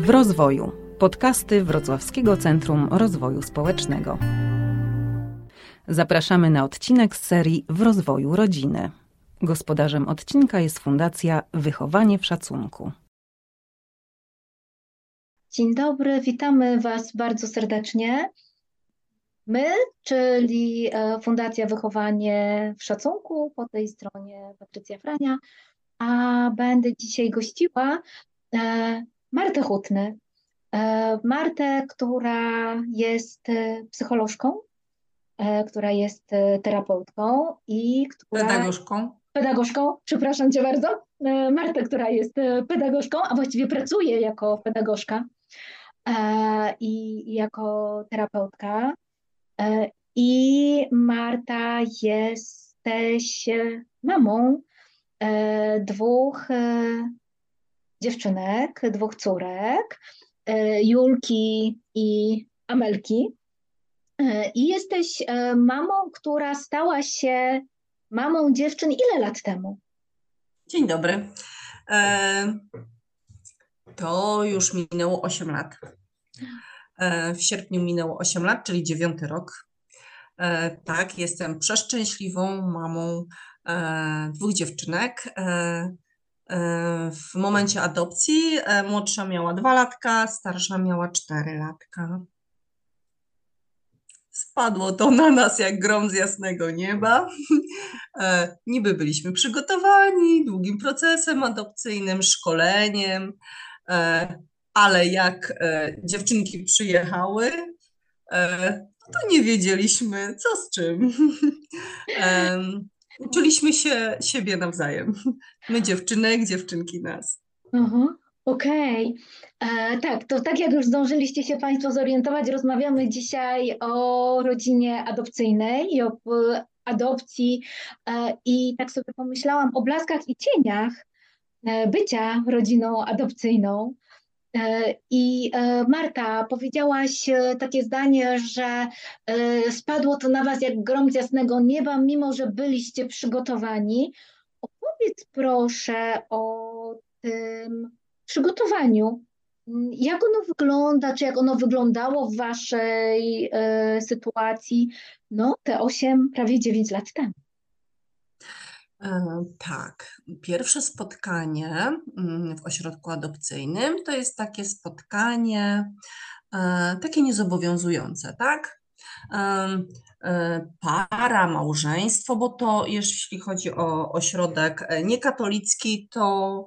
W rozwoju. Podcasty Wrocławskiego Centrum Rozwoju Społecznego. Zapraszamy na odcinek z serii W rozwoju rodziny. Gospodarzem odcinka jest Fundacja Wychowanie w Szacunku. Dzień dobry, witamy Was bardzo serdecznie. My, czyli e, Fundacja Wychowanie w Szacunku, po tej stronie Patrycja Frania, a będę dzisiaj gościła e, Martę Hutny. E, Martę, która jest psycholożką, która jest terapeutką i która... Pedagogzką. Pedagogzką, przepraszam Cię bardzo. Martę, która jest pedagogzką, a właściwie pracuje jako pedagogzka i jako terapeutka. E, I Marta, jesteś mamą e, dwóch e, dziewczynek, dwóch córek, Julki i Amelki. I jesteś mamą, która stała się mamą dziewczyn ile lat temu? Dzień dobry. To już minęło 8 lat. E, w sierpniu minęło 8 lat, czyli dziewiąty rok. E, tak, jestem przeszczęśliwą mamą e, dwóch dziewczynek. W momencie adopcji młodsza miała dwa latka, starsza miała cztery latka. Spadło to na nas jak grom z jasnego nieba. Niby byliśmy przygotowani długim procesem adopcyjnym, szkoleniem, ale jak e, dziewczynki przyjechały, e, to nie wiedzieliśmy, co z czym. e, uczyliśmy się siebie nawzajem. My dziewczynek, dziewczynki nas. Mhm. Okej, okay. tak, to tak jak już zdążyliście się Państwo zorientować, rozmawiamy dzisiaj o rodzinie adopcyjnej i o adopcji e, i tak sobie pomyślałam o blaskach i cieniach e, bycia rodziną adopcyjną. E, I e, Marta, powiedziałaś e, takie zdanie, że spadło to na Was jak grom z jasnego nieba, mimo że byliście przygotowani. Opowiedz proszę o tym przygotowaniu. Jak ono wygląda, czy jak ono wyglądało w Waszej sytuacji, no te 8, prawie 9 lat temu? E, tak, pierwsze spotkanie mm, w ośrodku adopcyjnym to jest takie spotkanie, e, takie niezobowiązujące, tak? E, para, małżeństwo, bo to jeśli chodzi o ośrodek niekatolicki, to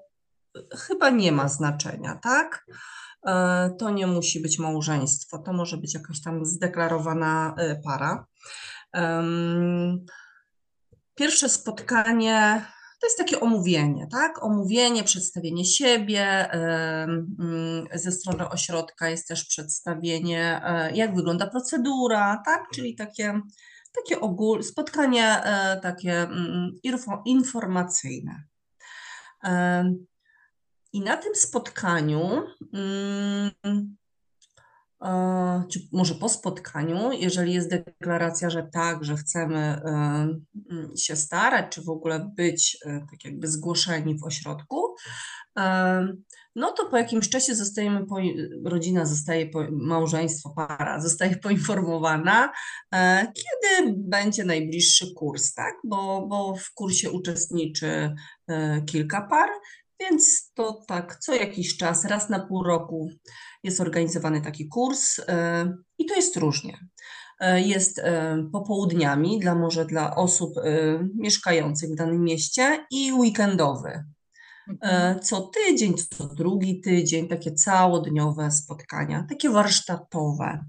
chyba nie ma znaczenia, tak? To nie musi być małżeństwo, to może być jakaś tam zdeklarowana para. Pierwsze spotkanie to jest takie omówienie, tak? Omówienie, przedstawienie siebie. Mm, ze strony ośrodka jest też przedstawienie, e, jak wygląda procedura, tak? Czyli takie, takie ogól, spotkanie e, takie mm, informacyjne. I na tym spotkaniu mm, czy może po spotkaniu, jeżeli jest deklaracja, że tak, że chcemy się starać, czy w ogóle być e, tak jakby zgłoszeni w ośrodku, no to po jakimś czasie zostajemy, rodzina zostaje, małżeństwo, para zostaje poinformowana, e, kiedy będzie najbliższy kurs, tak? Bo, bo w kursie uczestniczy e, kilka par, więc to tak co jakiś czas, raz na pół roku jest organizowany taki kurs e, i to jest różnie. E, jest e, popołudniami dla może dla osób mieszkających w danym mieście i weekendowy. Mhm. Co tydzień, co drugi tydzień, takie całodniowe spotkania, takie warsztatowe.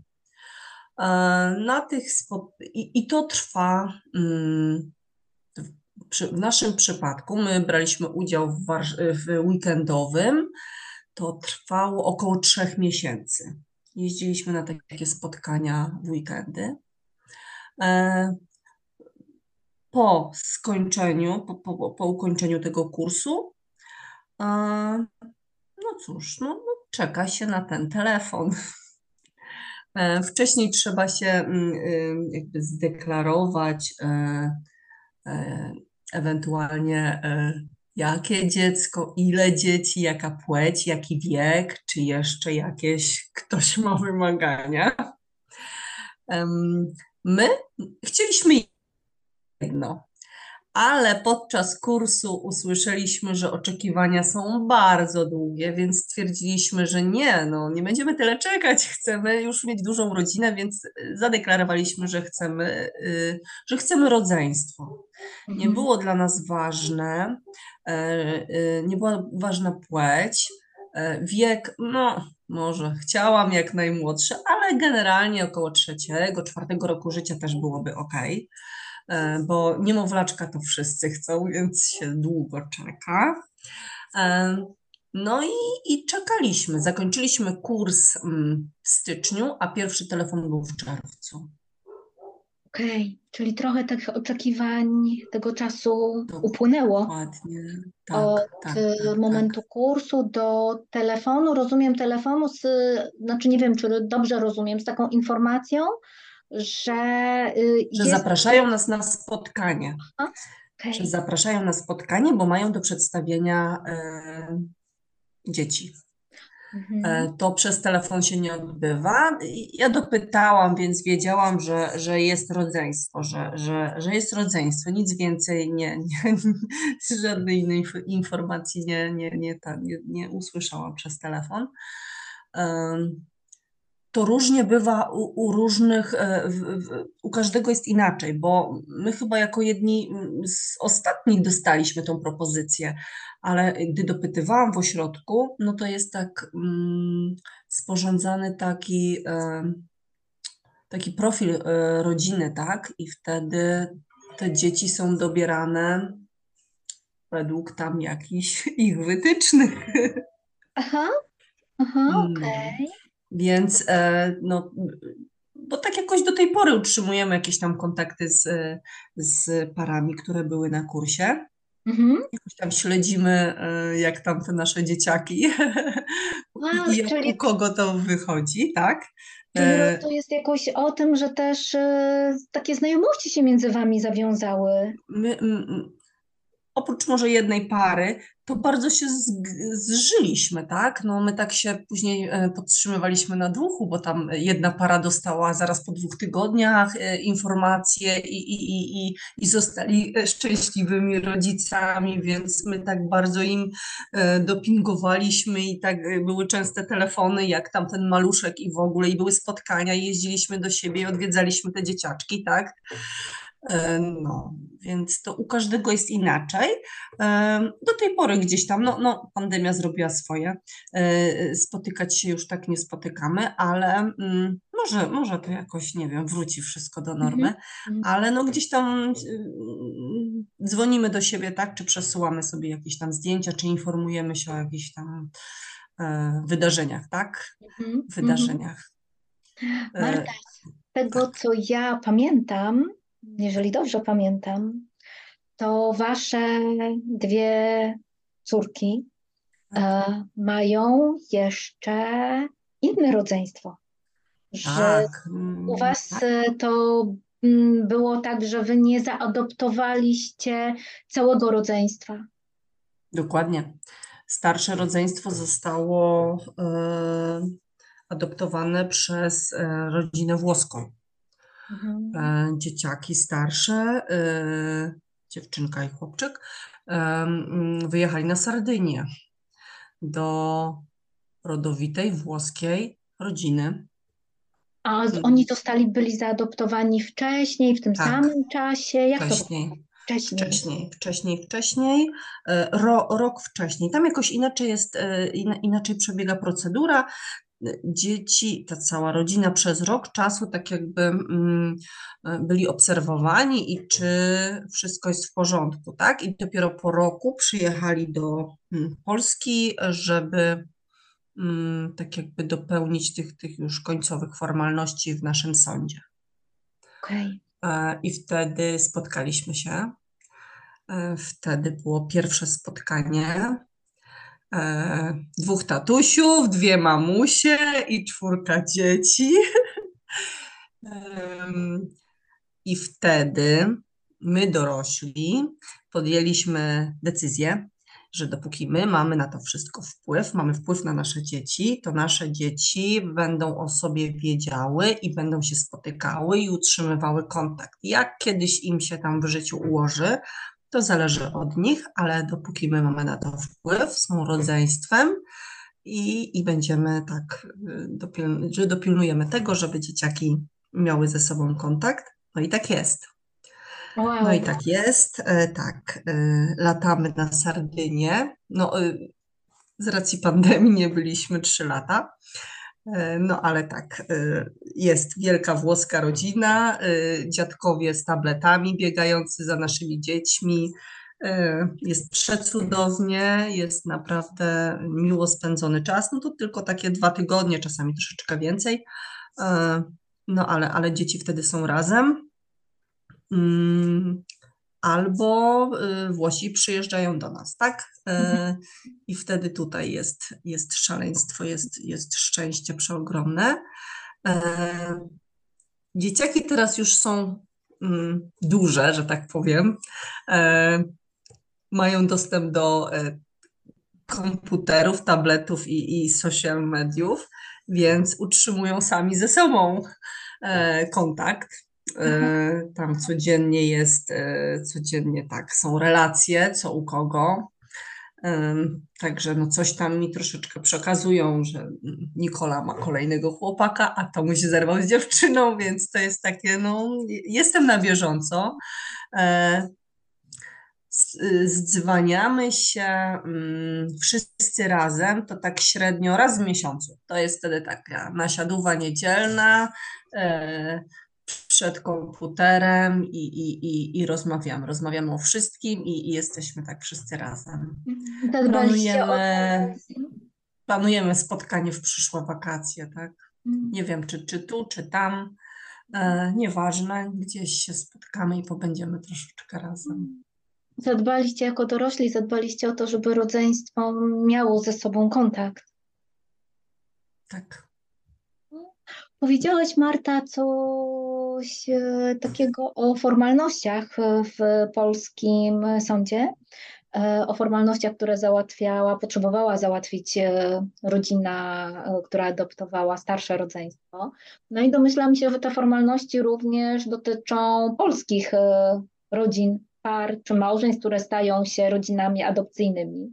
Na tych spot... I, I to trwa mm, w naszym przypadku my braliśmy udział w, w weekendowym, to trwało około trzech miesięcy. Jeździliśmy na takie spotkania w weekendy. E, po skończeniu, po, po, po ukończeniu tego kursu, e, no cóż, no, no, czeka się na ten telefon. E, wcześniej trzeba się mm, jakby zdeklarować, ewentualnie jakie dziecko, ile dzieci, jaka płeć, jaki wiek, czy jeszcze jakieś ktoś ma wymagania. My chcieliśmy jedno, ale podczas kursu usłyszeliśmy, że oczekiwania są bardzo długie, więc stwierdziliśmy, że nie, no nie będziemy tyle czekać, chcemy już mieć dużą rodzinę, więc zadeklarowaliśmy, że chcemy, y, że chcemy rodzeństwo. Nie mhm. było dla nas ważne, e, e, nie była ważna płeć, e, wiek, no może chciałam jak najmłodsze, ale generalnie około trzeciego, czwartego roku życia też byłoby ok. E, bo niemowlaczka to wszyscy chcą, więc się długo czeka. E, no i, i czekaliśmy. Zakończyliśmy kurs mm, w styczniu, a pierwszy telefon był w czerwcu. Okej, okay. czyli trochę tych oczekiwań tego czasu upłynęło. Dokładnie. Tak, Od tak, tak, momentu tak. kursu do telefonu. Rozumiem telefonu, z, znaczy nie wiem, czy dobrze rozumiem, z taką informacją, że. Y, że jest... zapraszają nas na spotkanie. Aha, okay. Że zapraszają na spotkanie, bo mają do przedstawienia e, dzieci. Mhm. E, to przez telefon się nie odbywa. Ja dopytałam, więc wiedziałam, że, że jest rodzeństwo, że, że, że jest rodzeństwo. Nic więcej nie, nie, żadnej innej informacji nie, nie, nie, nie, nie usłyszałam przez telefon to różnie bywa u, u różnych, e, w, w, u każdego jest inaczej, bo my chyba jako jedni z ostatnich dostaliśmy tą propozycję, ale gdy dopytywałam w ośrodku, no to jest tak mm, sporządzany taki, e, taki profil e, rodziny, tak? I wtedy te dzieci są dobierane według tam jakichś ich wytycznych. Aha, aha, mm. okej. Okay. Więc e, no, bo tak jakoś do tej pory utrzymujemy jakieś tam kontakty z, z parami, które były na kursie. Mhm. Jakoś tam śledzimy, e, jak tam te nasze dzieciaki wow, i jak, czyli... u kogo to wychodzi, tak? Czyli e, to jest jakoś o tym, że też takie znajomości się między wami zawiązały. My, oprócz może jednej pary, to bardzo się zżyliśmy, tak? No my tak się później e, podtrzymywaliśmy na duchu, bo tam jedna para dostała zaraz po dwóch tygodniach e, informacje i, i, i, i zostali szczęśliwymi rodzicami, więc my tak bardzo im e, dopingowaliśmy i tak były częste telefony, jak tam ten maluszek i w ogóle, i były spotkania, i jeździliśmy do siebie i odwiedzaliśmy te dzieciaczki, tak? E, no, więc to u każdego jest inaczej. E, do tej pory gdzieś tam, no, no pandemia zrobiła swoje. E, spotykać się już tak nie spotykamy, ale mm, może, może to jakoś, nie wiem, wróci wszystko do normy, mm-hmm. ale no gdzieś tam dzwonimy do siebie, tak, czy przesyłamy sobie jakieś tam zdjęcia, czy informujemy się o jakichś tam wydarzeniach, tak? Mm-hmm. Wydarzeniach. Marta, z tego tak. co ja pamiętam, jeżeli dobrze pamiętam, to wasze dwie córki e, tak. mają jeszcze inne rodzeństwo. Że tak. u was tak. to mm, było tak, że wy nie zaadoptowaliście całego rodzeństwa. Dokładnie. Starsze rodzeństwo zostało e, adoptowane przez e, rodzinę włoską. Mhm. E, dzieciaki starsze, e, dziewczynka i chłopczyk, e, wyjechali na Sardynię do rodowitej włoskiej rodziny. A oni zostali, byli zaadoptowani wcześniej, w tym tak, samym czasie? Jak wcześniej. To Wcześniej. Wcześniej, wcześniej, wcześniej, ro, rok wcześniej. Tam jakoś inaczej jest, inaczej przebiega procedura dzieci, ta cała rodzina przez rok czasu tak jakby mm, byli obserwowani i czy wszystko jest w porządku, tak? I dopiero po roku przyjechali do mm, Polski, żeby mm, tak jakby dopełnić tych, tych już końcowych formalności w naszym sądzie. Okay. I wtedy spotkaliśmy się. E, wtedy było pierwsze spotkanie e, dwóch tatusiów, dwie mamusie i czwórka dzieci. I wtedy my dorośli podjęliśmy decyzję, że dopóki my mamy na to wszystko wpływ, mamy wpływ na nasze dzieci, to nasze dzieci będą o sobie wiedziały i będą się spotykały i utrzymywały kontakt. Jak kiedyś im się tam w życiu ułoży, to zależy od nich, ale dopóki my mamy na to wpływ, są rodzeństwem i, i będziemy tak, y, dopil, że dopilnujemy tego, żeby dzieciaki miały ze sobą kontakt. No i tak jest. Wow. No i tak jest, e, tak, e, latamy na Sardynię. No, e, z racji pandemii nie byliśmy trzy lata, no ale tak, jest wielka włoska rodzina, dziadkowie z tabletami biegający za naszymi dziećmi. Jest przecudownie, jest naprawdę miło spędzony czas. No to tylko takie dwa tygodnie, czasami troszeczkę więcej. No ale, ale dzieci wtedy są razem. Albo y, Włosi przyjeżdżają do nas, tak? Y, mhm. I wtedy tutaj jest, jest szaleństwo, jest, jest szczęście przeogromne. Y, dzieciaki teraz już są mm, duże, że tak powiem. Mają dostęp do komputerów, tabletów i, i social mediów, więc utrzymują sami ze sobą kontakt. E, tam codziennie jest, e, codziennie tak, są relacje, co u kogo. Także no coś tam mi troszeczkę przekazują, że Nikola ma kolejnego chłopaka, a to mu się zerwał z dziewczyną, więc to jest takie, no jestem na bieżąco. E, zdzwaniamy się mm, wszyscy razem, to tak średnio raz w miesiącu. To jest wtedy taka nasiadowa niedzielna, przed komputerem i, i, i, i rozmawiamy. Rozmawiamy o wszystkim i, i jesteśmy tak wszyscy razem. Mhm. Planujemy, planujemy spotkanie w przyszłe wakacje, tak? Mhm. Nie wiem, czy, czy tu, czy tam. E, nieważne, gdzieś się spotkamy i pobędziemy troszeczkę razem. Zadbaliście jako dorośli, zadbaliście o to, żeby rodzeństwo miało ze sobą kontakt. Tak. Powiedziałaś, Marta, coś e, takiego o formalnościach w polskim sądzie, e, o formalnościach, które załatwiała, potrzebowała załatwić e, rodzina, która adoptowała starsze rodzeństwo. No i domyślam się, że te formalności również dotyczą polskich rodzin, par czy małżeństw, które stają się rodzinami adopcyjnymi.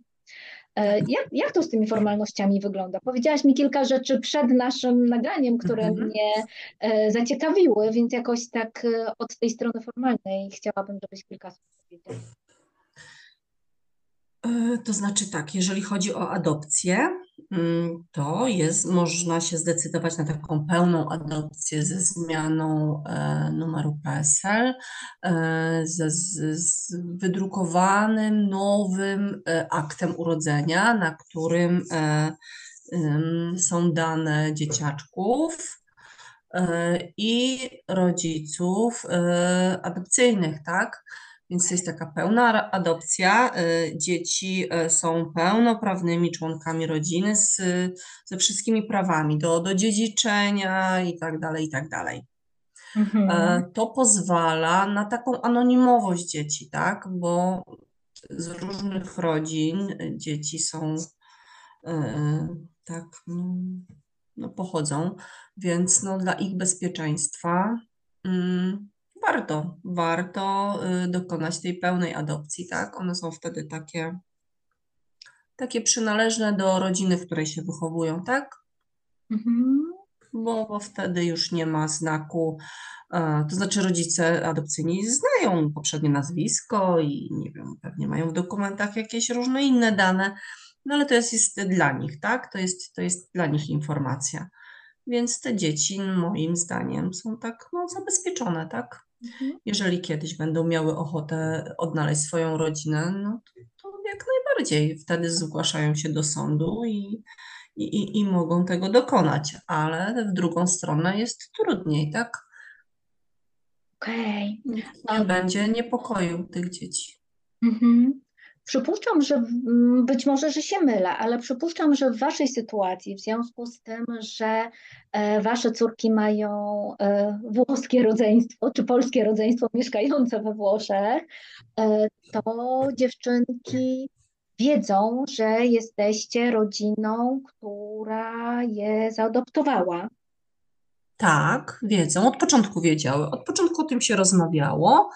E, jak, jak to z tymi formalnościami wygląda? Powiedziałaś mi kilka rzeczy przed naszym nagraniem, które mhm. mnie e, zaciekawiły, więc jakoś tak e, od tej strony formalnej chciałabym, żebyś kilka słów powiedział. To znaczy tak, jeżeli chodzi o adopcję, to jest, można się zdecydować na taką pełną adopcję ze zmianą e, numeru PESEL, e, ze, z, z wydrukowanym nowym e, aktem urodzenia, na którym są dane dzieciaczków i rodziców adopcyjnych, tak? Więc jest taka pełna adopcja. Y, dzieci y, są pełnoprawnymi członkami rodziny z, ze wszystkimi prawami do, do dziedziczenia i tak dalej, i tak dalej. Mhm. E, to pozwala na taką anonimowość dzieci, tak? Bo z różnych rodzin dzieci są tak, no, no pochodzą, więc no, dla ich bezpieczeństwa. Mm, warto, warto y, dokonać tej pełnej adopcji, tak? One są wtedy takie, takie przynależne do rodziny, w której się wychowują, tak? Mhm. Bo, bo wtedy już nie ma znaku, e, to znaczy rodzice adopcyjni znają poprzednie nazwisko i nie wiem, pewnie mają w dokumentach jakieś różne inne dane, no ale to jest, jest dla nich, tak? To jest, to jest dla nich informacja. Więc te dzieci, moim zdaniem, są tak no, zabezpieczone, tak? Mhm. Jeżeli kiedyś będą miały ochotę odnaleźć swoją rodzinę, no to, to jak najbardziej. Wtedy zgłaszają się do sądu i, i, i mogą tego dokonać, ale w drugą stronę jest trudniej, tak? Okej. Okay. Nie będzie niepokoju tych dzieci. Mhm. Przypuszczam, że być może, że się mylę, ale przypuszczam, że w Waszej sytuacji, w związku z tym, że e, Wasze córki mają e, włoskie rodzeństwo, czy polskie rodzeństwo mieszkające we Włoszech, e, to dziewczynki wiedzą, że jesteście rodziną, która je zaadoptowała. Tak, wiedzą. Od początku wiedziały. Od początku o tym się rozmawiało,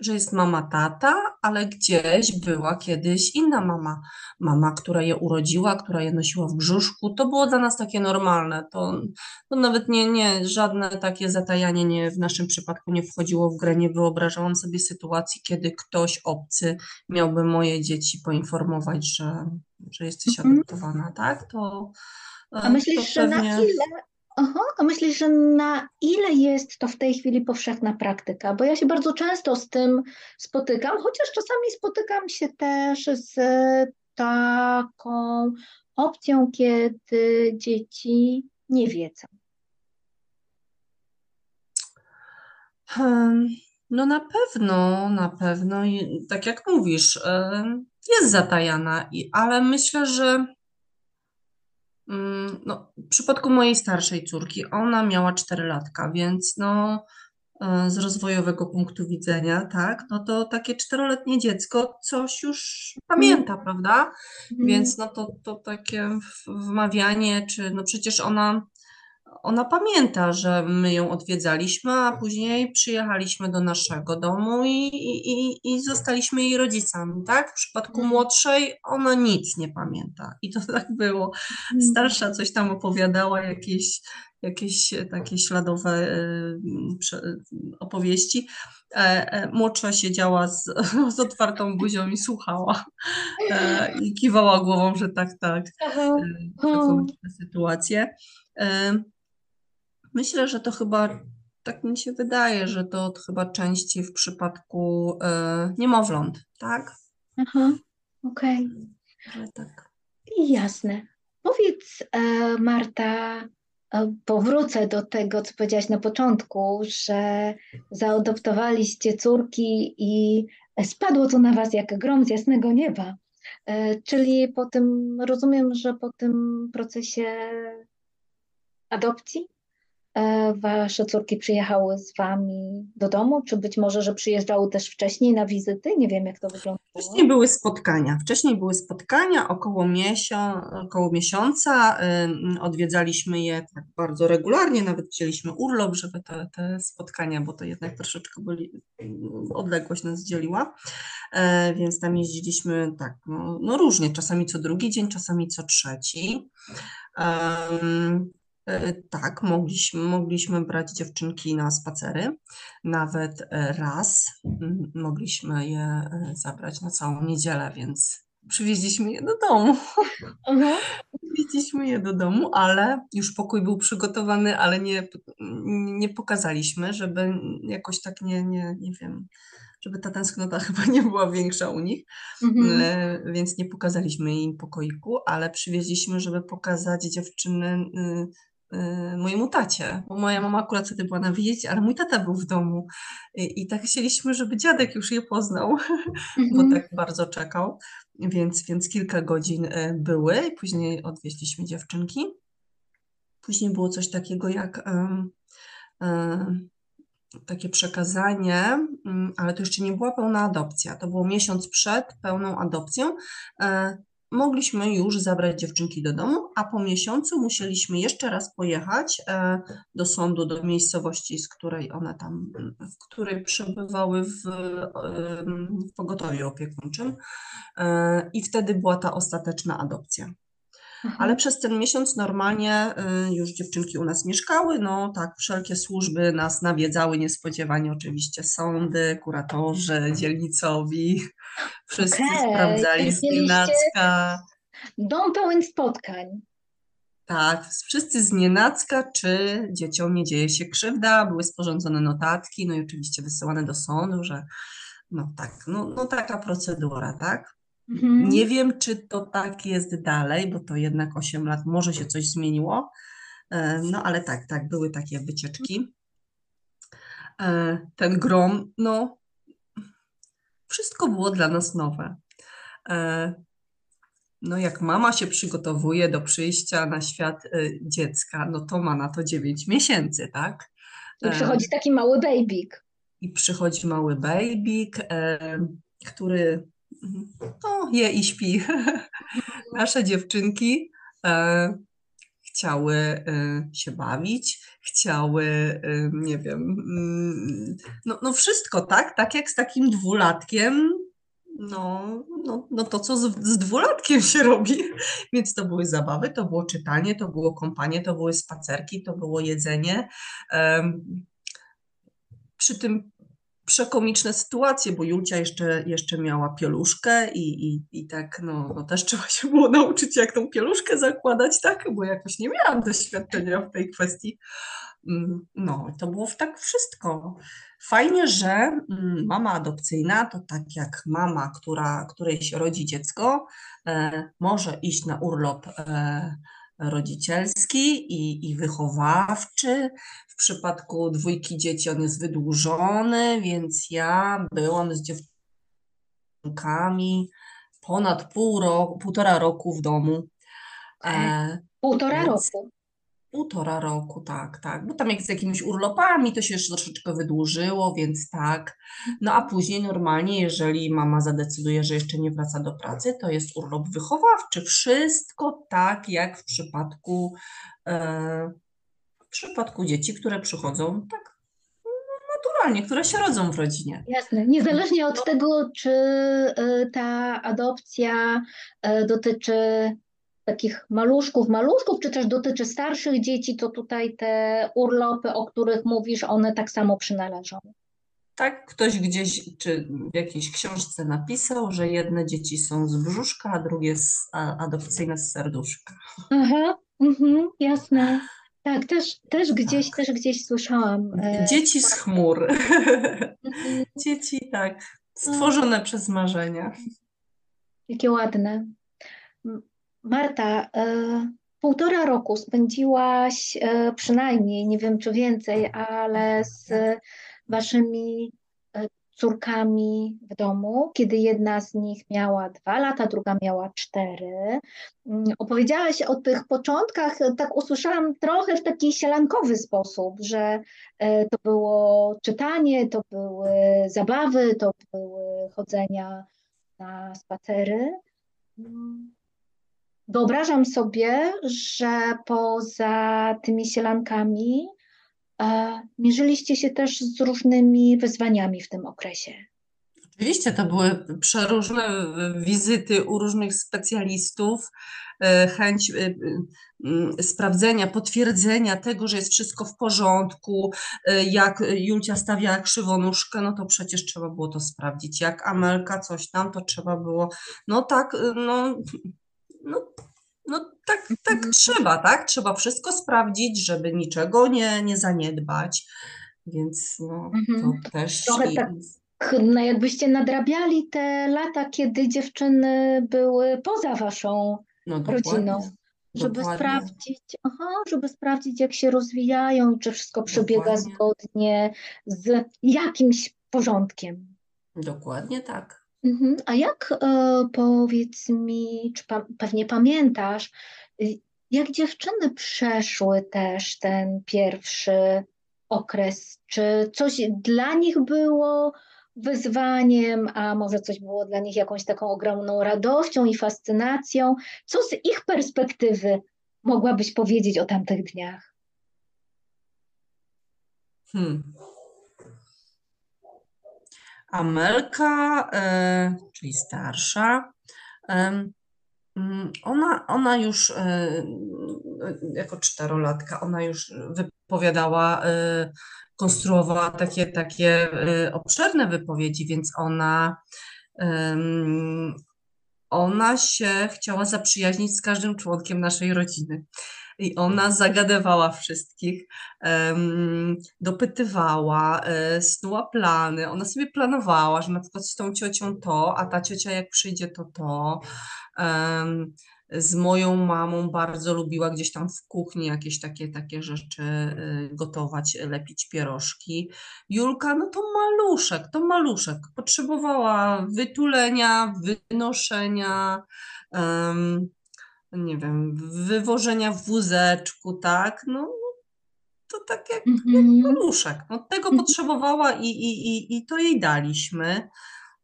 że jest mama, tata, ale gdzieś była kiedyś inna mama. Mama, która je urodziła, która je nosiła w brzuszku. To było dla nas takie normalne. To, to nawet nie, nie, żadne takie zatajanie nie, w naszym przypadku nie wchodziło w grę. Nie wyobrażałam sobie sytuacji, kiedy ktoś obcy miałby moje dzieci poinformować, że, że jesteś Mhm. adoptowana, tak? To, e, A myślisz, to że na pewnie- ile, aha, a myślisz, że na ile jest to w tej chwili powszechna praktyka? Bo ja się bardzo często z tym spotykam, chociaż czasami spotykam się też z taką opcją, kiedy dzieci nie wiedzą. Hmm, No na pewno, na pewno. Tak jak mówisz, em, jest zatajana, ale myślę, że no, w przypadku mojej starszej córki, ona miała 4 latka, więc no, e, z rozwojowego punktu widzenia, tak, no to takie czteroletnie dziecko coś już pamięta, prawda? Więc no to, to takie wmawianie, czy no przecież ona, ona pamięta, że my ją odwiedzaliśmy, a później przyjechaliśmy do naszego domu i, i, i- zostaliśmy jej rodzicami, tak? W przypadku Mhm. młodszej ona nic nie pamięta. I to tak było. Mhm. Starsza coś tam opowiadała, jakieś, jakieś takie śladowe prze- opowieści. E, e, Młodsza siedziała z, z otwartą buzią i słuchała. E, I kiwała głową, że tak, tak. E, Taką różne sytuacje. E, Myślę, że to chyba, tak mi się wydaje, że to chyba częściej w przypadku e, niemowląt, tak? Aha, okej. Że tak. Jasne. Powiedz, e, Marta, e, powrócę do tego, co powiedziałaś na początku, że zaadoptowaliście córki i spadło to na was jak grom z jasnego nieba. E, Czyli po tym, rozumiem, że po tym procesie adopcji wasze córki przyjechały z wami do domu, czy być może, że przyjeżdżały też wcześniej na wizyty? Nie wiem, jak to wyglądało. Wcześniej były spotkania. Wcześniej były spotkania około, miesią, około miesiąca. Odwiedzaliśmy je tak bardzo regularnie, nawet wzięliśmy urlop, żeby te, te spotkania, bo to jednak troszeczkę byli, odległość nas dzieliła. E, Więc tam jeździliśmy tak, no, no różnie, czasami co drugi dzień, czasami co trzeci. E, Tak, mogliśmy, mogliśmy brać dziewczynki na spacery. Nawet e, raz mogliśmy je e, zabrać na całą niedzielę, więc przywieźliśmy je do domu. Aha. Przywieźliśmy je do domu, ale już pokój był przygotowany, ale nie, nie pokazaliśmy, żeby jakoś tak nie, nie, nie wiem, żeby ta tęsknota chyba nie była większa u nich. Mhm. E, więc nie pokazaliśmy im pokoiku, ale przywieźliśmy, żeby pokazać dziewczyny y, mojemu tacie, bo moja mama akurat wtedy była na wizycie, ale mój tata był w domu i, i tak chcieliśmy, żeby dziadek już je poznał, bo Mhm. tak bardzo czekał, więc, więc kilka godzin e, były i później odwieźliśmy dziewczynki. Później było coś takiego jak em, em, takie przekazanie, mm, ale to jeszcze nie była pełna adopcja. To było miesiąc przed pełną adopcją. E, Mogliśmy już zabrać dziewczynki do domu, a po miesiącu musieliśmy jeszcze raz pojechać e, do sądu, do miejscowości, z której one tam, w której przebywały w, em, w pogotowiu opiekuńczym. E, I wtedy była ta ostateczna adopcja. Aha. Ale przez ten miesiąc normalnie y, już dziewczynki u nas mieszkały, no tak, wszelkie służby nas nawiedzały niespodziewanie, oczywiście sądy, kuratorzy, dzielnicowi, wszyscy Okej, sprawdzali z nienacka, Dom pełen spotkań. tak, wszyscy z nienacka, czy dzieciom nie dzieje się krzywda, były sporządzone notatki, no i oczywiście wysyłane do sądu, że no tak, no, no taka procedura, tak? Mhm. Nie wiem, czy to tak jest dalej, bo to jednak 8 lat, może się coś zmieniło. E, No ale tak, tak, były takie wycieczki. E, Ten grom, no, wszystko było dla nas nowe. E, No, jak mama się przygotowuje do przyjścia na świat dziecka, no to ma na to 9 miesięcy, tak? I przychodzi taki mały babyk. i przychodzi mały babyk, który no, je i śpi. Nasze dziewczynki e, chciały e, się bawić, chciały, e, nie wiem, mm, no, no wszystko, tak? Tak jak z takim dwulatkiem, no, no, no to, co z, z dwulatkiem się robi. Więc to były zabawy, to było czytanie, to było kąpanie, to były spacerki, to było jedzenie. Przy tym przekomiczne sytuacje, bo Julcia jeszcze, jeszcze miała pieluszkę i, i, i tak, no, no też trzeba się było nauczyć, jak tą pieluszkę zakładać, tak, bo jakoś nie miałam doświadczenia w tej kwestii. Mm, no, to było tak wszystko. Fajnie, że mm, mama adopcyjna to tak jak mama, która, której się rodzi dziecko, e, może iść na urlop e, rodzicielski i, i wychowawczy. W przypadku dwójki dzieci on jest wydłużony, więc ja byłam z dziewczynkami ponad pół roku, półtora roku w domu. E, półtora więc, roku. Półtora roku, tak, tak. Bo tam jak z jakimiś urlopami to się jeszcze troszeczkę wydłużyło, więc tak. No a później normalnie, jeżeli mama zadecyduje, że jeszcze nie wraca do pracy, to jest urlop wychowawczy. Wszystko tak jak w przypadku, e, w przypadku dzieci, które przychodzą tak no, naturalnie, które się rodzą w rodzinie. Jasne. Niezależnie od tego, czy e, ta adopcja e, dotyczy takich maluszków, maluszków, czy też dotyczy starszych dzieci, to tutaj te urlopy, o których mówisz, one tak samo przynależą. Tak, ktoś gdzieś czy w jakiejś książce napisał, że jedne dzieci są z brzuszka, a drugie z, a, adopcyjne z serduszka. Aha, mhm, jasne. Tak, też, też gdzieś, tak. też gdzieś słyszałam. E, dzieci z chmur. Mhm. Dzieci, tak, stworzone przez marzenia. Jakie ładne. Marta, e, półtora roku spędziłaś e, przynajmniej, nie wiem czy więcej, ale z waszymi e, córkami w domu, kiedy jedna z nich miała dwa lata, druga miała cztery. Mm, opowiedziałaś o tych początkach, tak usłyszałam trochę w taki sielankowy sposób, że to było czytanie, to były zabawy, to były chodzenia na spacery. Wyobrażam sobie, że poza tymi sielankami e, mierzyliście się też z różnymi wyzwaniami w tym okresie. Oczywiście to były przeróżne wizyty u różnych specjalistów, e, chęć e, sprawdzenia, potwierdzenia tego, że jest wszystko w porządku. E, jak Julcia stawiała krzywonóżkę, no to przecież trzeba było to sprawdzić. Jak Amelka coś tam, to trzeba było, no tak, no no, no tak, tak mhm. trzeba, tak? Trzeba wszystko sprawdzić, żeby niczego nie, nie zaniedbać. Więc no, mhm. to też. Trochę tak, no jakbyście nadrabiali te lata, kiedy dziewczyny były poza waszą no, rodziną. Żeby dokładnie. sprawdzić, aha, żeby sprawdzić, jak się rozwijają, czy wszystko przebiega dokładnie. zgodnie z jakimś porządkiem. Dokładnie tak. Mhm. A jak e, powiedz mi, czy pewnie pamiętasz, y, jak dziewczyny przeszły też ten pierwszy okres? Czy coś dla nich było wyzwaniem, a może coś było dla nich jakąś taką ogromną radością i fascynacją? Co z ich perspektywy mogłabyś powiedzieć o tamtych dniach? Hmm. Amelka, e, czyli starsza, mm, ona, ona już e, jako czterolatka, ona już wypowiadała, e, konstruowała takie, takie obszerne wypowiedzi, więc ona, ona się chciała zaprzyjaźnić z każdym członkiem naszej rodziny. I ona zagadywała wszystkich, dopytywała, e, snuła plany. Ona sobie planowała, że na przykład z tą ciocią to, a ta ciocia jak przyjdzie, to to. Z moją mamą bardzo lubiła gdzieś tam w kuchni jakieś takie, takie rzeczy y, gotować, lepić pierożki. Julka, no to maluszek, to maluszek. Potrzebowała wytulenia, wynoszenia, um, nie wiem, wywożenia w wózeczku, tak, no to tak jak, mm -hmm. No, tego mm -hmm. potrzebowała i, i, i, i to jej daliśmy.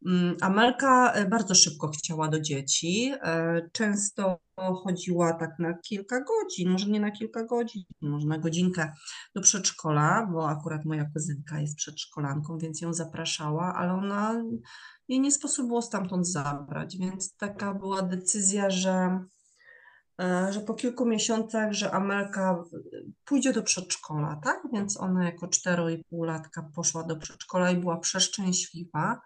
Mm, Amelka e, bardzo szybko chciała do dzieci. E, często chodziła tak na kilka godzin, może nie na kilka godzin, może na godzinkę do przedszkola, bo akurat moja kuzynka jest przedszkolanką, więc ją zapraszała, ale ona jej nie sposób było stamtąd zabrać, więc taka była decyzja, że że po kilku miesiącach, że Amelka pójdzie do przedszkola, tak? Więc ona jako 4,5 latka poszła do przedszkola i była przeszczęśliwa.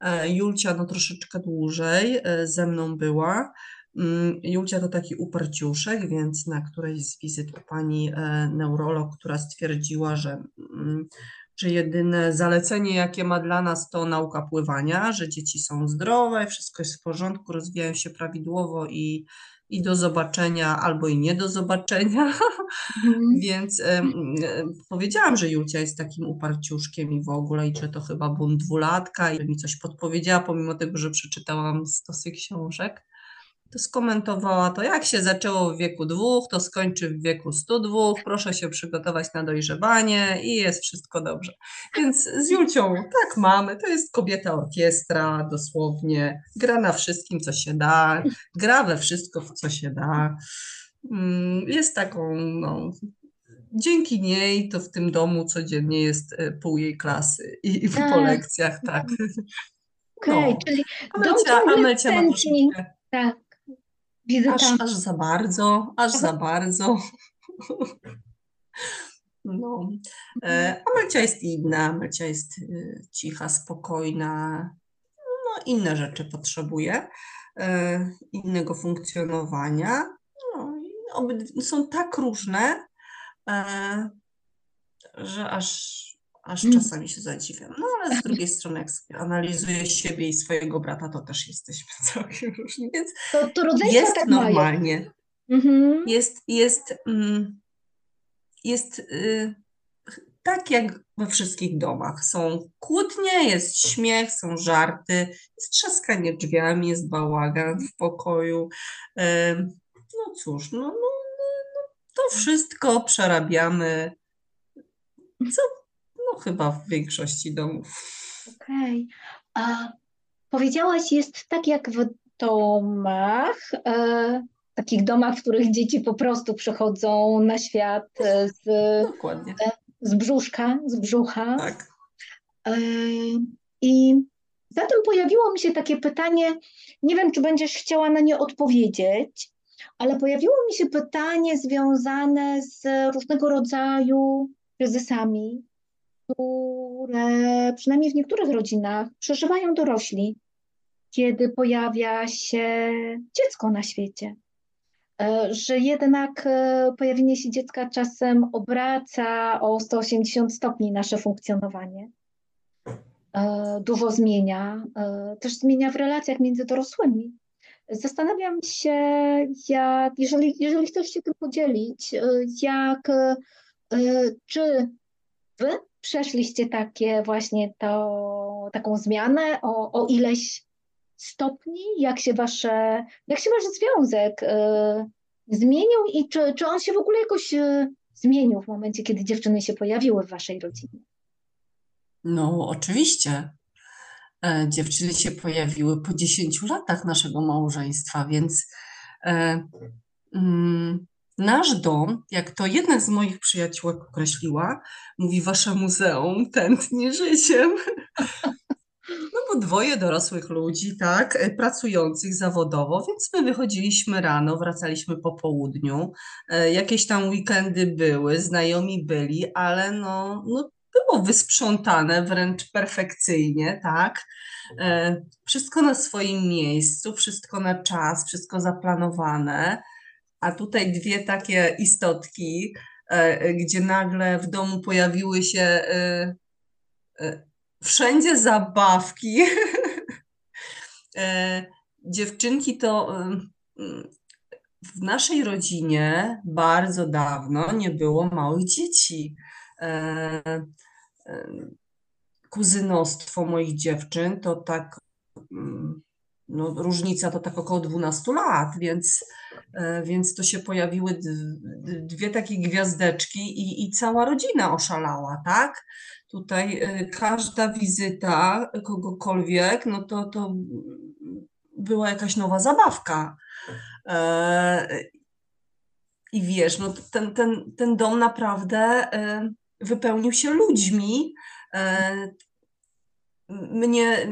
E, Julcia no troszeczkę dłużej e, ze mną była. Mm, Julcia to taki uparciuszek, więc na którejś z wizyt u pani neurolog, która stwierdziła, że, mm, że jedyne zalecenie, jakie ma dla nas, to nauka pływania, że dzieci są zdrowe, wszystko jest w porządku, rozwijają się prawidłowo i i do zobaczenia, albo i nie do zobaczenia. Mhm. Więc powiedziałam, że Julcia jest takim uparciuszkiem i w ogóle, i że to chyba bunt dwulatka, i mi coś podpowiedziała, pomimo tego, że przeczytałam stosy książek to skomentowała to, jak się zaczęło w wieku dwóch, to skończy w wieku 102, proszę się przygotować na dojrzewanie i jest wszystko dobrze. Więc z Julcią tak mamy, to jest kobieta orkiestra, dosłownie, gra na wszystkim, co się da, gra we wszystko, co się da. Mm, jest taką, no, dzięki niej to w tym domu codziennie jest e, pół jej klasy i, i po tak. lekcjach, tak. Okej, okay, no. czyli Amelcia, Amelcia ma troszeczkę... Tak Aż, aż za bardzo, aż za bardzo. No. E, Amelcia jest inna, Amelcia jest y, cicha, spokojna, no inne rzeczy potrzebuje, e, innego funkcjonowania. No, są tak różne, e, że aż aż mm. czasami się zadziwiam. No ale z drugiej strony, jak sobie analizuję siebie i swojego brata, to też jesteśmy całkiem różni, więc to, to jest tak normalnie. Mhm. Jest, jest, mm, jest y, tak jak we wszystkich domach. Są kłótnie, jest śmiech, są żarty, jest trzaskanie drzwiami, jest bałagan w pokoju. no cóż, no, no, no, no to wszystko przerabiamy. Co no chyba w większości domów. Okej. Okay. A powiedziałaś, jest tak jak w domach, e, takich domach, w których dzieci po prostu przychodzą na świat e, z, Dokładnie. E, z brzuszka, z brzucha. Tak. E, I zatem pojawiło mi się takie pytanie, nie wiem, czy będziesz chciała na nie odpowiedzieć, ale pojawiło mi się pytanie związane z różnego rodzaju kryzysami, które przynajmniej w niektórych rodzinach przeżywają dorośli, kiedy pojawia się dziecko na świecie. E, że jednak e, pojawienie się dziecka czasem obraca o 180 stopni nasze funkcjonowanie. E, dużo zmienia, też zmienia w relacjach między dorosłymi. Zastanawiam się, jak, jeżeli, jeżeli chcesz się tym podzielić, jak, czy wy przeszliście takie właśnie to, taką zmianę o, o ileś stopni, jak się wasze, jak się wasz związek y, zmienił i czy, czy on się w ogóle jakoś y, zmienił w momencie, kiedy dziewczyny się pojawiły w waszej rodzinie? No, oczywiście. E, dziewczyny się pojawiły po 10 latach naszego małżeństwa, więc e, mm, Nasz dom, jak to jedna z moich przyjaciółek określiła, mówi, wasze muzeum tętni życiem. No bo dwoje dorosłych ludzi, tak, e, pracujących zawodowo, więc my wychodziliśmy rano, wracaliśmy po południu, e, jakieś tam weekendy były, znajomi byli, ale no, no było wysprzątane wręcz perfekcyjnie, tak. E, wszystko na swoim miejscu, wszystko na czas, wszystko zaplanowane a tutaj dwie takie istotki, e, gdzie nagle w domu pojawiły się e, e, wszędzie zabawki. Dziewczynki to w naszej rodzinie bardzo dawno nie było małych dzieci. Kuzynostwo moich dziewczyn to tak no, różnica to tak około 12 lat, więc, e, więc to się pojawiły dwie takie gwiazdeczki i, i cała rodzina oszalała, tak? Tutaj e, każda wizyta kogokolwiek, no to, to była jakaś nowa zabawka. E, I wiesz, no ten, ten, ten dom naprawdę wypełnił się ludźmi. Mnie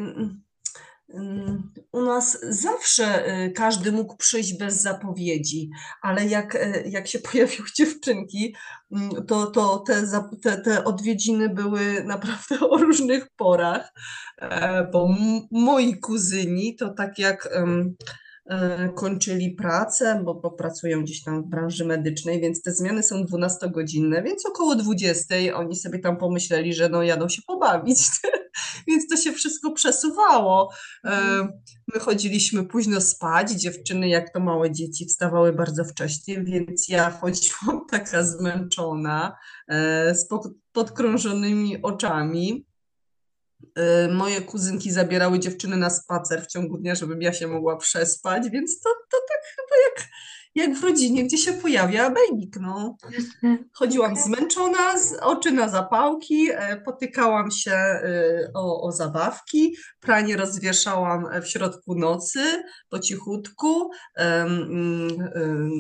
u nas zawsze y, każdy mógł przyjść bez zapowiedzi, ale jak, y, jak się pojawiły dziewczynki, mm, to, to te, te, te odwiedziny były naprawdę o różnych porach, e, bo moi kuzyni to tak jak kończyli pracę, bo, bo pracują gdzieś tam w branży medycznej, więc te zmiany są 12-godzinne, więc około 20 oni sobie tam pomyśleli, że no jadą się pobawić, więc to się wszystko przesuwało. E, mhm. My chodziliśmy późno spać, dziewczyny jak to małe dzieci wstawały bardzo wcześnie, więc ja chodziłam taka zmęczona, e, z podkrążonymi oczami. Y, moje kuzynki zabierały dziewczyny na spacer w ciągu dnia, żebym ja się mogła przespać, więc to, to tak chyba jak, jak w rodzinie, gdzie się pojawia babyk, no. Chodziłam zmęczona, z oczy na zapałki, e, potykałam się y, o, o zabawki, pranie rozwieszałam w środku nocy, po cichutku,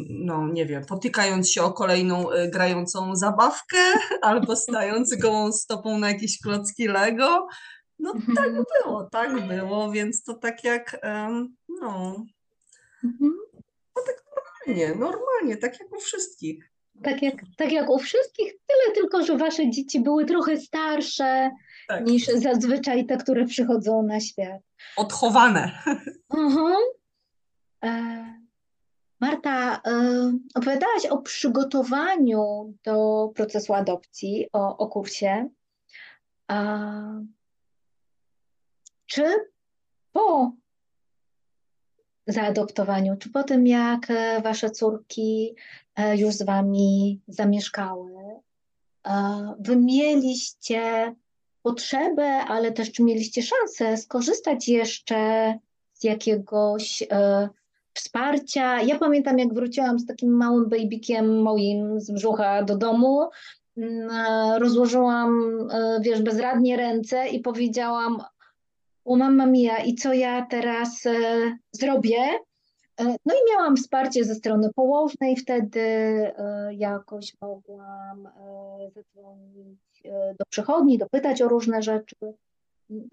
no nie wiem, potykając się o kolejną y, grającą zabawkę, albo stając gołą stopą na jakieś klocki Lego, no mhm. tak było, tak było, więc to tak jak, no, mhm. no tak normalnie, normalnie, tak jak u wszystkich. Tak jak, tak jak u wszystkich, tyle tylko, że wasze dzieci były trochę starsze tak. niż zazwyczaj te, które przychodzą na świat. Odchowane. Mhm. E, Marta, e, opowiadałaś o przygotowaniu do procesu adopcji, o, o kursie. Czy po zaadoptowaniu, czy po tym, jak e, wasze córki e, już z wami zamieszkały, e, wy mieliście potrzebę, ale też czy mieliście szansę skorzystać jeszcze z jakiegoś wsparcia. Ja pamiętam, jak wróciłam z takim małym babykiem moim z brzucha do domu, mm, rozłożyłam, wiesz, bezradnie ręce i powiedziałam: o mamma mia i co ja teraz e, zrobię. E, no i miałam wsparcie ze strony położnej, wtedy e, jakoś mogłam zadzwonić do przychodni, dopytać o różne rzeczy.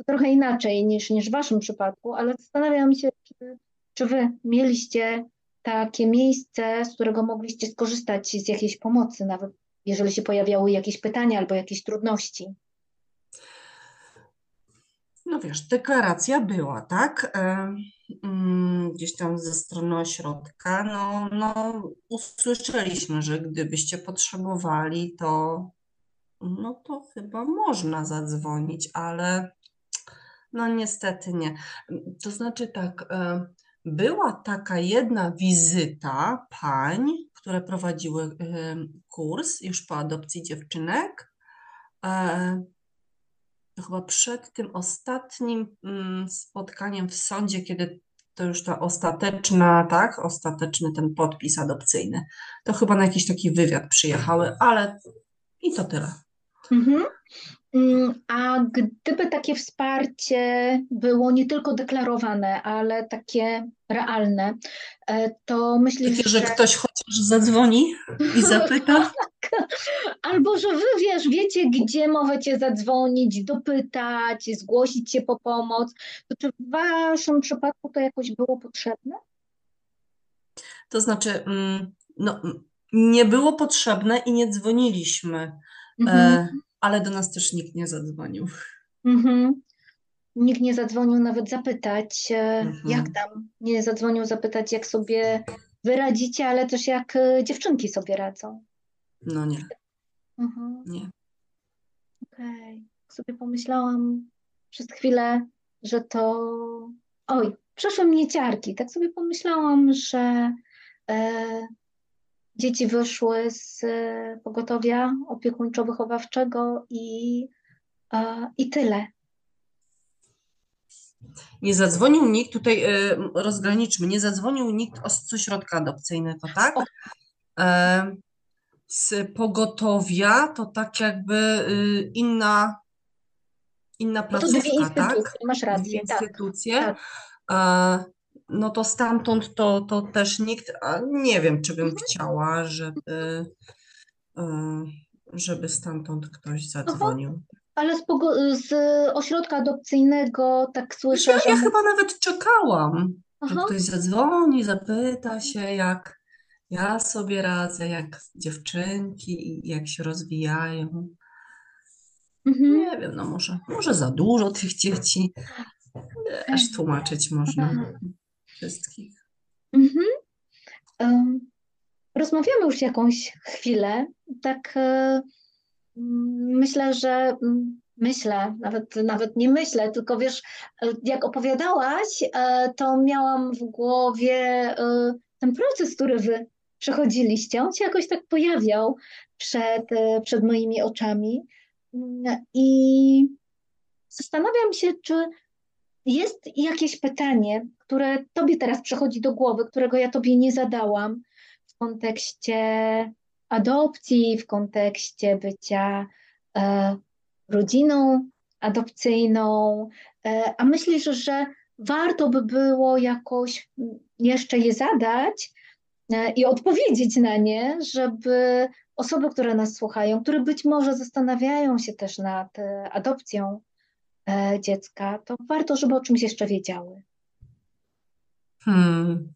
Trochę inaczej niż, niż w Waszym przypadku, ale zastanawiam się, czy, czy Wy mieliście takie miejsce, z którego mogliście skorzystać z jakiejś pomocy, nawet jeżeli się pojawiały jakieś pytania albo jakieś trudności. No wiesz, deklaracja była, tak? E, mm, gdzieś tam ze strony ośrodka. No, no, usłyszeliśmy, że gdybyście potrzebowali, to no to chyba można zadzwonić, ale no niestety nie. To znaczy tak, e, była taka jedna wizyta pań, które prowadziły e, kurs już po adopcji dziewczynek chyba przed tym ostatnim mm, spotkaniem w sądzie, kiedy to już ta ostateczna, tak, ostateczny ten podpis adopcyjny. To chyba na jakiś taki wywiad przyjechały, ale i to tyle. Mhm. Mm, a gdyby takie wsparcie było nie tylko deklarowane, ale takie realne, e, to Takie, że... że ktoś chociaż zadzwoni i zapyta? Tak. Albo, że wy wiesz, wiecie, gdzie możecie zadzwonić, dopytać, zgłosić się po pomoc. To czy w waszym przypadku to jakoś było potrzebne? To znaczy, mm, no, nie było potrzebne i nie dzwoniliśmy. E, mhm ale do nas też nikt nie zadzwonił. Mhm. Nikt nie zadzwonił nawet zapytać, e, mhm. jak tam. Nie zadzwonił zapytać, jak sobie wyradzicie, ale też jak e, dziewczynki sobie radzą. No nie. Mhm. Nie. Okej. Okay. Sobie pomyślałam przez chwilę, że to. Oj, przeszły mnie ciarki. Tak sobie pomyślałam, że e, Dzieci wyszły z e, pogotowia opiekuńczo-wychowawczego i, i tyle. nie zadzwonił nikt, tutaj y, rozgraniczmy, nie zadzwonił nikt z ośrodka adopcyjnego, tak? E, z pogotowia to tak jakby y, inna, inna No to dwie placówka, tak? instytucje, masz Dwie rację, tak. instytucje. tak. E, no to stamtąd to, to też nikt, nie wiem, czy Mhm. bym chciała, żeby, e, żeby stamtąd ktoś zadzwonił. Ale z, z ośrodka adopcyjnego tak słyszę, ja, że... ja chyba nawet czekałam, że Aha. ktoś zadzwoni, zapyta się, jak ja sobie radzę, jak dziewczynki, jak się rozwijają. Mhm. Nie wiem, no może, może za dużo tych dzieci. Wiesz, tłumaczyć można wszystkich. Mhm. Rozmawiamy już jakąś chwilę. Tak e, myślę, że myślę, nawet, nawet nie myślę, tylko wiesz, jak opowiadałaś, e, to miałam w głowie e, ten proces, który wy przechodziliście. On się jakoś tak pojawiał przed, przed moimi oczami. I zastanawiam się, czy jest jakieś pytanie, które tobie teraz przychodzi do głowy, którego ja tobie nie zadałam w kontekście adopcji, w kontekście bycia e, rodziną adopcyjną, e, a myślisz, że warto by było jakoś mm, jeszcze je zadać e, i odpowiedzieć na nie, żeby osoby, które nas słuchają, które być może zastanawiają się też nad e, adopcją e, dziecka, to warto, żeby o czymś jeszcze wiedziały. Hmm.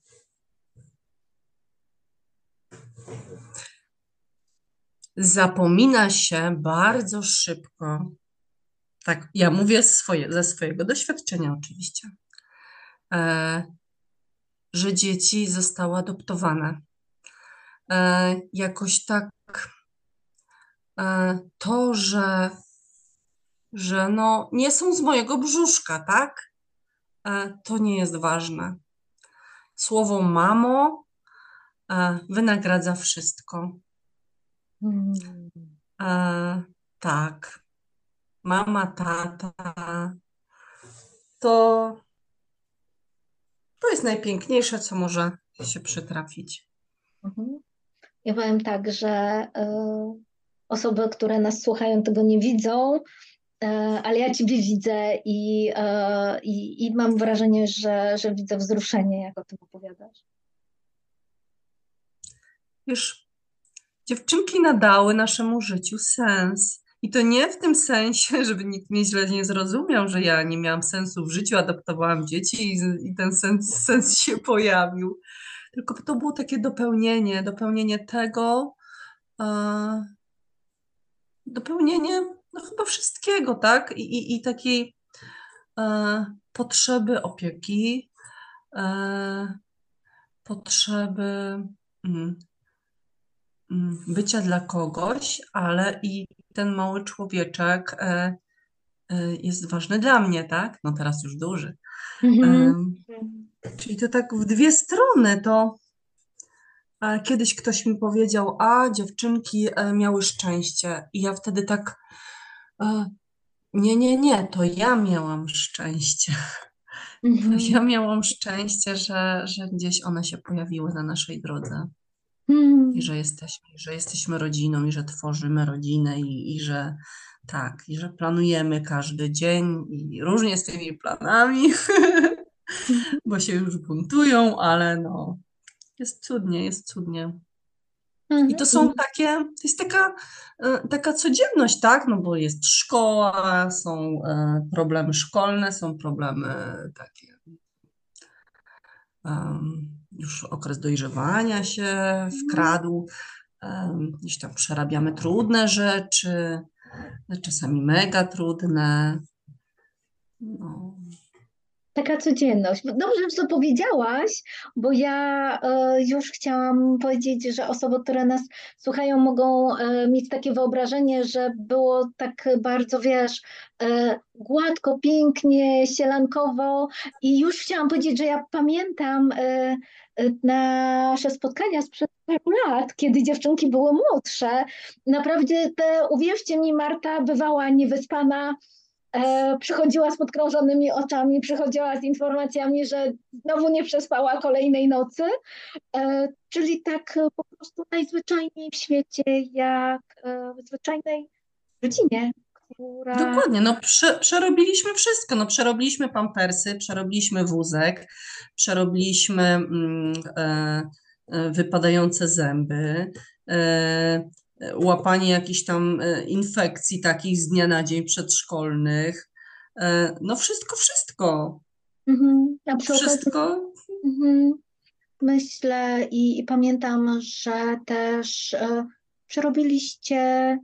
Zapomina się bardzo szybko. Tak, ja mówię swoje, ze swojego doświadczenia oczywiście, e, że dzieci zostały adoptowane. E, jakoś tak e, to, że, że no, nie są z mojego brzuszka, tak? E, to nie jest ważne. Słowo mamo e, wynagradza wszystko. E, tak. Mama, tata. To, to jest najpiękniejsze, co może się przytrafić. Mhm. Ja powiem tak, że e, osoby, które nas słuchają, tego nie widzą, ale ja Ciebie widzę i, e, i, i mam wrażenie, że, że widzę wzruszenie, jak o tym opowiadasz. Wiesz, dziewczynki nadały naszemu życiu sens. I to nie w tym sensie, żeby nikt mnie źle nie zrozumiał, że ja nie miałam sensu w życiu, adoptowałam dzieci i, i ten sens, sens się pojawił. Tylko to było takie dopełnienie, dopełnienie tego, e, dopełnienie no chyba wszystkiego, tak? I, i, i takiej e, potrzeby opieki, e, potrzeby mm, mm, bycia dla kogoś, ale i ten mały człowieczek e, e, jest ważny dla mnie, tak? No teraz już duży. Mhm. Czyli to tak w dwie strony. To kiedyś ktoś mi powiedział, a dziewczynki e, miały szczęście. I ja wtedy tak, nie, nie, nie, to ja miałam szczęście. To Mhm. ja miałam szczęście, że, że gdzieś one się pojawiły na naszej drodze. Hmm. I że jesteśmy, że jesteśmy rodziną, i że tworzymy rodzinę, i, i że tak, i że planujemy każdy dzień, i różnie z tymi planami, bo się już buntują, ale no, jest cudnie, jest cudnie. I to są takie, to jest taka, e, taka codzienność, tak? No bo jest szkoła, są e, problemy szkolne, są problemy takie, em, już okres dojrzewania się wkradł, em, gdzieś tam przerabiamy trudne rzeczy, czasami mega trudne. No, Taka codzienność. Dobrze, że to powiedziałaś, bo ja e, już chciałam powiedzieć, że osoby, które nas słuchają, mogą e, mieć takie wyobrażenie, że było tak bardzo, wiesz, e, gładko, pięknie, sielankowo. I już chciałam powiedzieć, że ja pamiętam nasze spotkania sprzed paru lat, kiedy dziewczynki były młodsze. Naprawdę te, uwierzcie mi, Marta bywała niewyspana przychodziła z podkrążonymi oczami, przychodziła z informacjami, że znowu nie przespała kolejnej nocy, e, czyli tak po prostu najzwyczajniej w świecie, jak e, w zwyczajnej rodzinie, która... Dokładnie, no prze, przerobiliśmy wszystko, no przerobiliśmy pampersy, przerobiliśmy wózek, przerobiliśmy mm, e, e, wypadające zęby, e, łapanie jakichś tam e, infekcji takich z dnia na dzień przedszkolnych, e, no wszystko, wszystko, Mhm. Wszystko, mhm, myślę i, i pamiętam, że też e, przerobiliście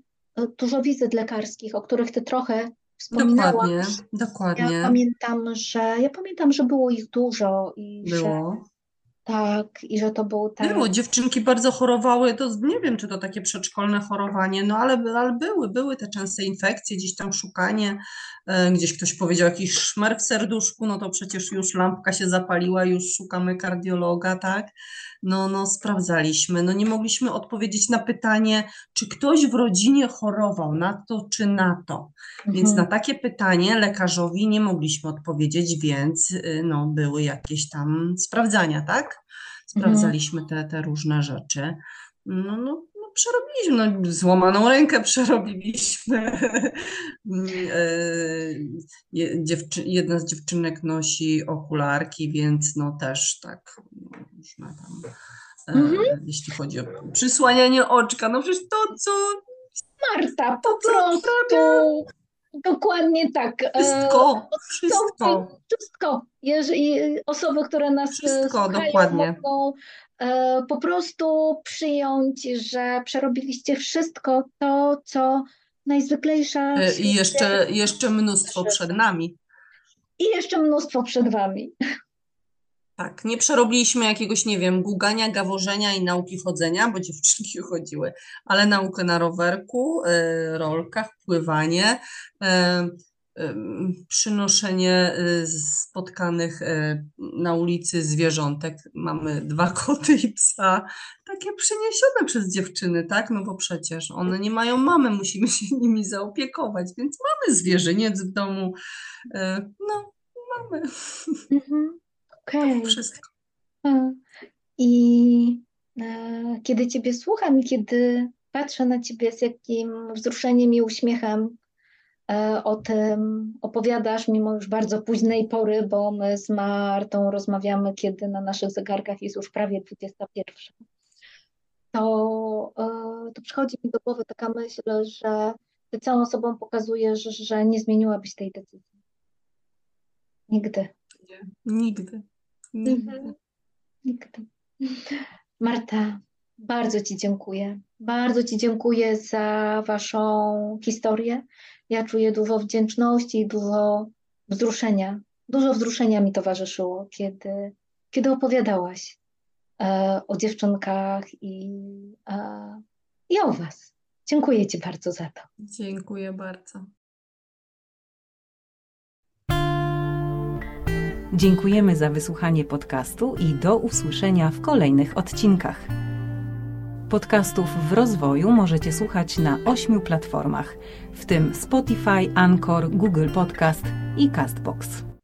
dużo wizyt lekarskich, o których ty trochę wspominałaś. dokładnie, Ja dokładnie pamiętam, że ja pamiętam, że było ich dużo i że było. Tak, i że to był tak. Było, dziewczynki bardzo chorowały, to nie wiem, czy to takie przedszkolne chorowanie, no ale, ale były, były te częste infekcje, gdzieś tam szukanie, e, gdzieś ktoś powiedział jakiś szmer w serduszku, no to przecież już lampka się zapaliła, już szukamy kardiologa, tak? No, no sprawdzaliśmy, no nie mogliśmy odpowiedzieć na pytanie, czy ktoś w rodzinie chorował na to, czy na to. Więc na Mhm. takie pytanie lekarzowi nie mogliśmy odpowiedzieć, więc y, no, były jakieś tam sprawdzania, tak? Mhm. Sprawdzaliśmy te, te różne rzeczy. No, no, no przerobiliśmy, no, złamaną rękę przerobiliśmy. Je- Dziewczy, jedna z dziewczynek nosi okularki, więc no też tak no, różne tam, e, Mhm. jeśli chodzi o przysłanianie oczka, no przecież to, co Marta, To po co prostu dokładnie tak. E, Wszystko, wszystko, wszystko. Jeżeli osoby, które nas e, Wszystko, słuchają, dokładnie. mogą e, po prostu przyjąć, że przerobiliście wszystko to, co najzwyklejsza I jeszcze, jeszcze mnóstwo przed nami. i jeszcze mnóstwo przed wami. Tak, nie przerobiliśmy jakiegoś, nie wiem, gugania, gaworzenia i nauki chodzenia, bo dziewczynki chodziły, ale naukę na rowerku, y, rolkach, pływanie, y, y, przynoszenie y, spotkanych y, na ulicy zwierzątek. Mamy dwa koty i psa, takie przyniesione przez dziewczyny, tak? No bo przecież one nie mają mamy, musimy się nimi zaopiekować, więc mamy zwierzyniec w domu. Y, No, mamy Mhm. Okej. wszystko. E, I e, kiedy Ciebie słucham i kiedy patrzę na Ciebie z jakim wzruszeniem i uśmiechem e, o tym opowiadasz, mimo już bardzo późnej pory, bo my z Martą rozmawiamy, kiedy na naszych zegarkach jest już prawie 21, to, e, to przychodzi mi do głowy taka myśl, że Ty całą sobą pokazujesz, że nie zmieniłabyś tej decyzji. Nigdy. Nigdy. Mhm. Nigdy. Nigdy. Marta, bardzo Ci dziękuję. Bardzo Ci dziękuję za Waszą historię. Ja czuję dużo wdzięczności i dużo wzruszenia. Dużo wzruszenia mi towarzyszyło, kiedy, kiedy opowiadałaś e, o dziewczynkach i, e, i o Was. Dziękuję Ci bardzo za to. Dziękuję bardzo. Dziękujemy za wysłuchanie podcastu i do usłyszenia w kolejnych odcinkach. Podcastów w rozwoju możecie słuchać na ośmiu platformach, w tym Spotify, Anchor, Google Podcast i Castbox.